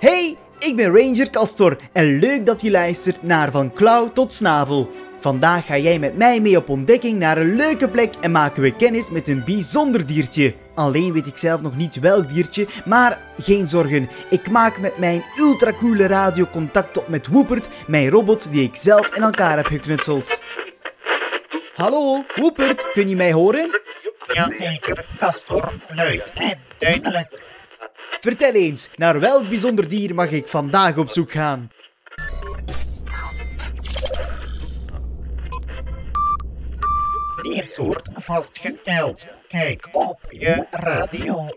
Hey, ik ben Ranger Castor en leuk dat je luistert naar Van Klauw tot Snavel. Vandaag ga jij met mij mee op ontdekking naar een leuke plek en maken we kennis met een bijzonder diertje. Alleen weet ik zelf nog niet welk diertje, maar geen zorgen. Ik maak met mijn ultracoole radio contact op met Woepert, mijn robot die ik zelf in elkaar heb geknutseld. Hallo, Woepert, kun je mij horen? Jazeker, Castor, luid en duidelijk. Vertel eens, naar welk bijzonder dier mag ik vandaag op zoek gaan? Diersoort vastgesteld. Kijk op je radio.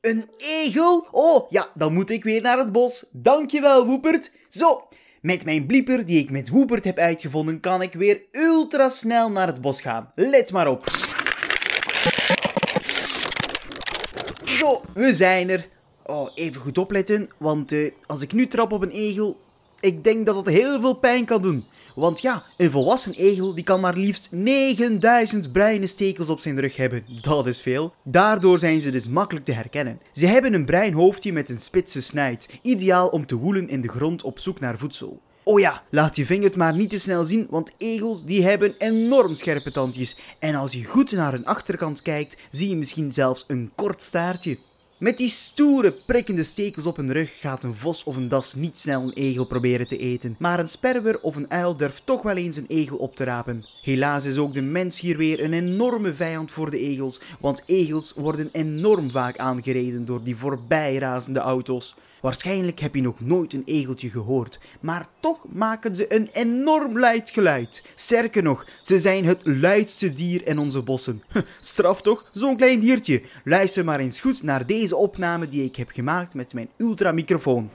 Een egel? Oh, ja, dan moet ik weer naar het bos. Dankjewel, Woepert. Zo, met mijn blieper die ik met Woepert heb uitgevonden, kan ik weer ultra snel naar het bos gaan. Let maar op. Zo, we zijn er. Oh, even goed opletten, want eh, als ik nu trap op een egel, ik denk dat dat heel veel pijn kan doen. Want ja, een volwassen egel die kan maar liefst 9000 bruine stekels op zijn rug hebben. Dat is veel. Daardoor zijn ze dus makkelijk te herkennen. Ze hebben een bruin hoofdje met een spitse snuit, ideaal om te woelen in de grond op zoek naar voedsel. Oh ja, laat je vingers maar niet te snel zien, want egels die hebben enorm scherpe tandjes. En als je goed naar hun achterkant kijkt, zie je misschien zelfs een kort staartje. Met die stoere, prikkende stekels op hun rug gaat een vos of een das niet snel een egel proberen te eten. Maar een sperwer of een uil durft toch wel eens een egel op te rapen. Helaas is ook de mens hier weer een enorme vijand voor de egels, want egels worden enorm vaak aangereden door die voorbijrazende auto's. Waarschijnlijk heb je nog nooit een egeltje gehoord, maar toch maken ze een enorm luid geluid. Sterker nog, ze zijn het luidste dier in onze bossen. Straf toch, zo'n klein diertje. Luister maar eens goed naar deze opname die ik heb gemaakt met mijn ultramicrofoon.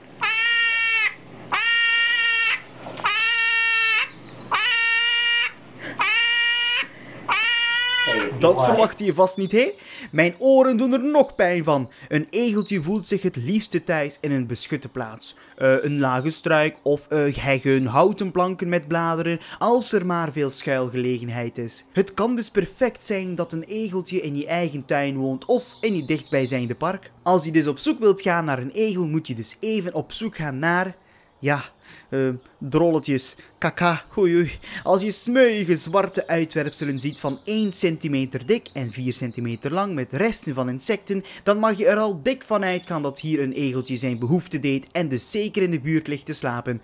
Dat verwachtte je vast niet, hè? Mijn oren doen er nog pijn van. Een egeltje voelt zich het liefste thuis in een beschutte plaats. Eh, een lage struik of uh, heggen, houten planken met bladeren, als er maar veel schuilgelegenheid is. Het kan dus perfect zijn dat een egeltje in je eigen tuin woont of in je dichtbijzijnde park. Als je dus op zoek wilt gaan naar een egel, moet je dus even op zoek gaan naar ja, uh, drolletjes, kaka, oei oei. Als je smeuïge zwarte uitwerpselen ziet van 1 centimeter dik en 4 centimeter lang met resten van insecten, dan mag je er al dik van uitgaan dat hier een egeltje zijn behoefte deed en dus zeker in de buurt ligt te slapen.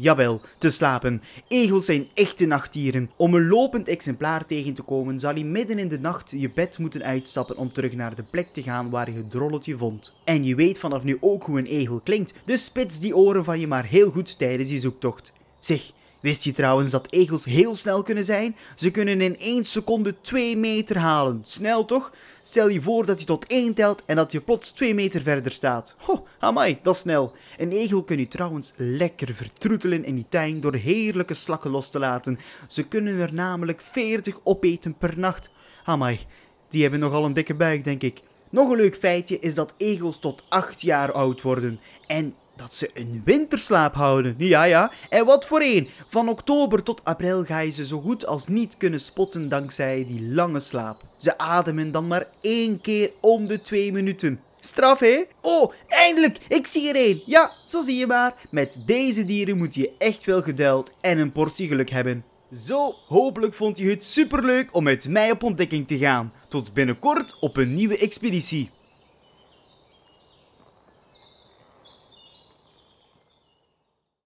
Jawel, te slapen. Egels zijn echte nachtdieren. Om een lopend exemplaar tegen te komen, zal je midden in de nacht je bed moeten uitstappen om terug naar de plek te gaan waar je het drolletje vond. En je weet vanaf nu ook hoe een egel klinkt, dus spits die oren van je maar heel goed tijdens je zoektocht. Zeg, Wist je trouwens dat egels heel snel kunnen zijn? Ze kunnen in 1 seconde 2 meter halen. Snel toch? Stel je voor dat je tot 1 telt en dat je plots 2 meter verder staat. Ho, amai, dat is snel. Een egel kun je trouwens lekker vertroetelen in die tuin door heerlijke slakken los te laten. Ze kunnen er namelijk 40 opeten per nacht. Amai, die hebben nogal een dikke buik, denk ik. Nog een leuk feitje is dat egels tot 8 jaar oud worden. En dat ze een winterslaap houden. Ja, ja. En wat voor een. Van oktober tot april ga je ze zo goed als niet kunnen spotten dankzij die lange slaap. Ze ademen dan maar één keer om de twee minuten. Straf, hè? Oh, eindelijk! Ik zie er één. Ja, zo zie je maar. Met deze dieren moet je echt veel geduld en een portie geluk hebben. Zo, hopelijk vond je het superleuk om met mij op ontdekking te gaan. Tot binnenkort op een nieuwe expeditie.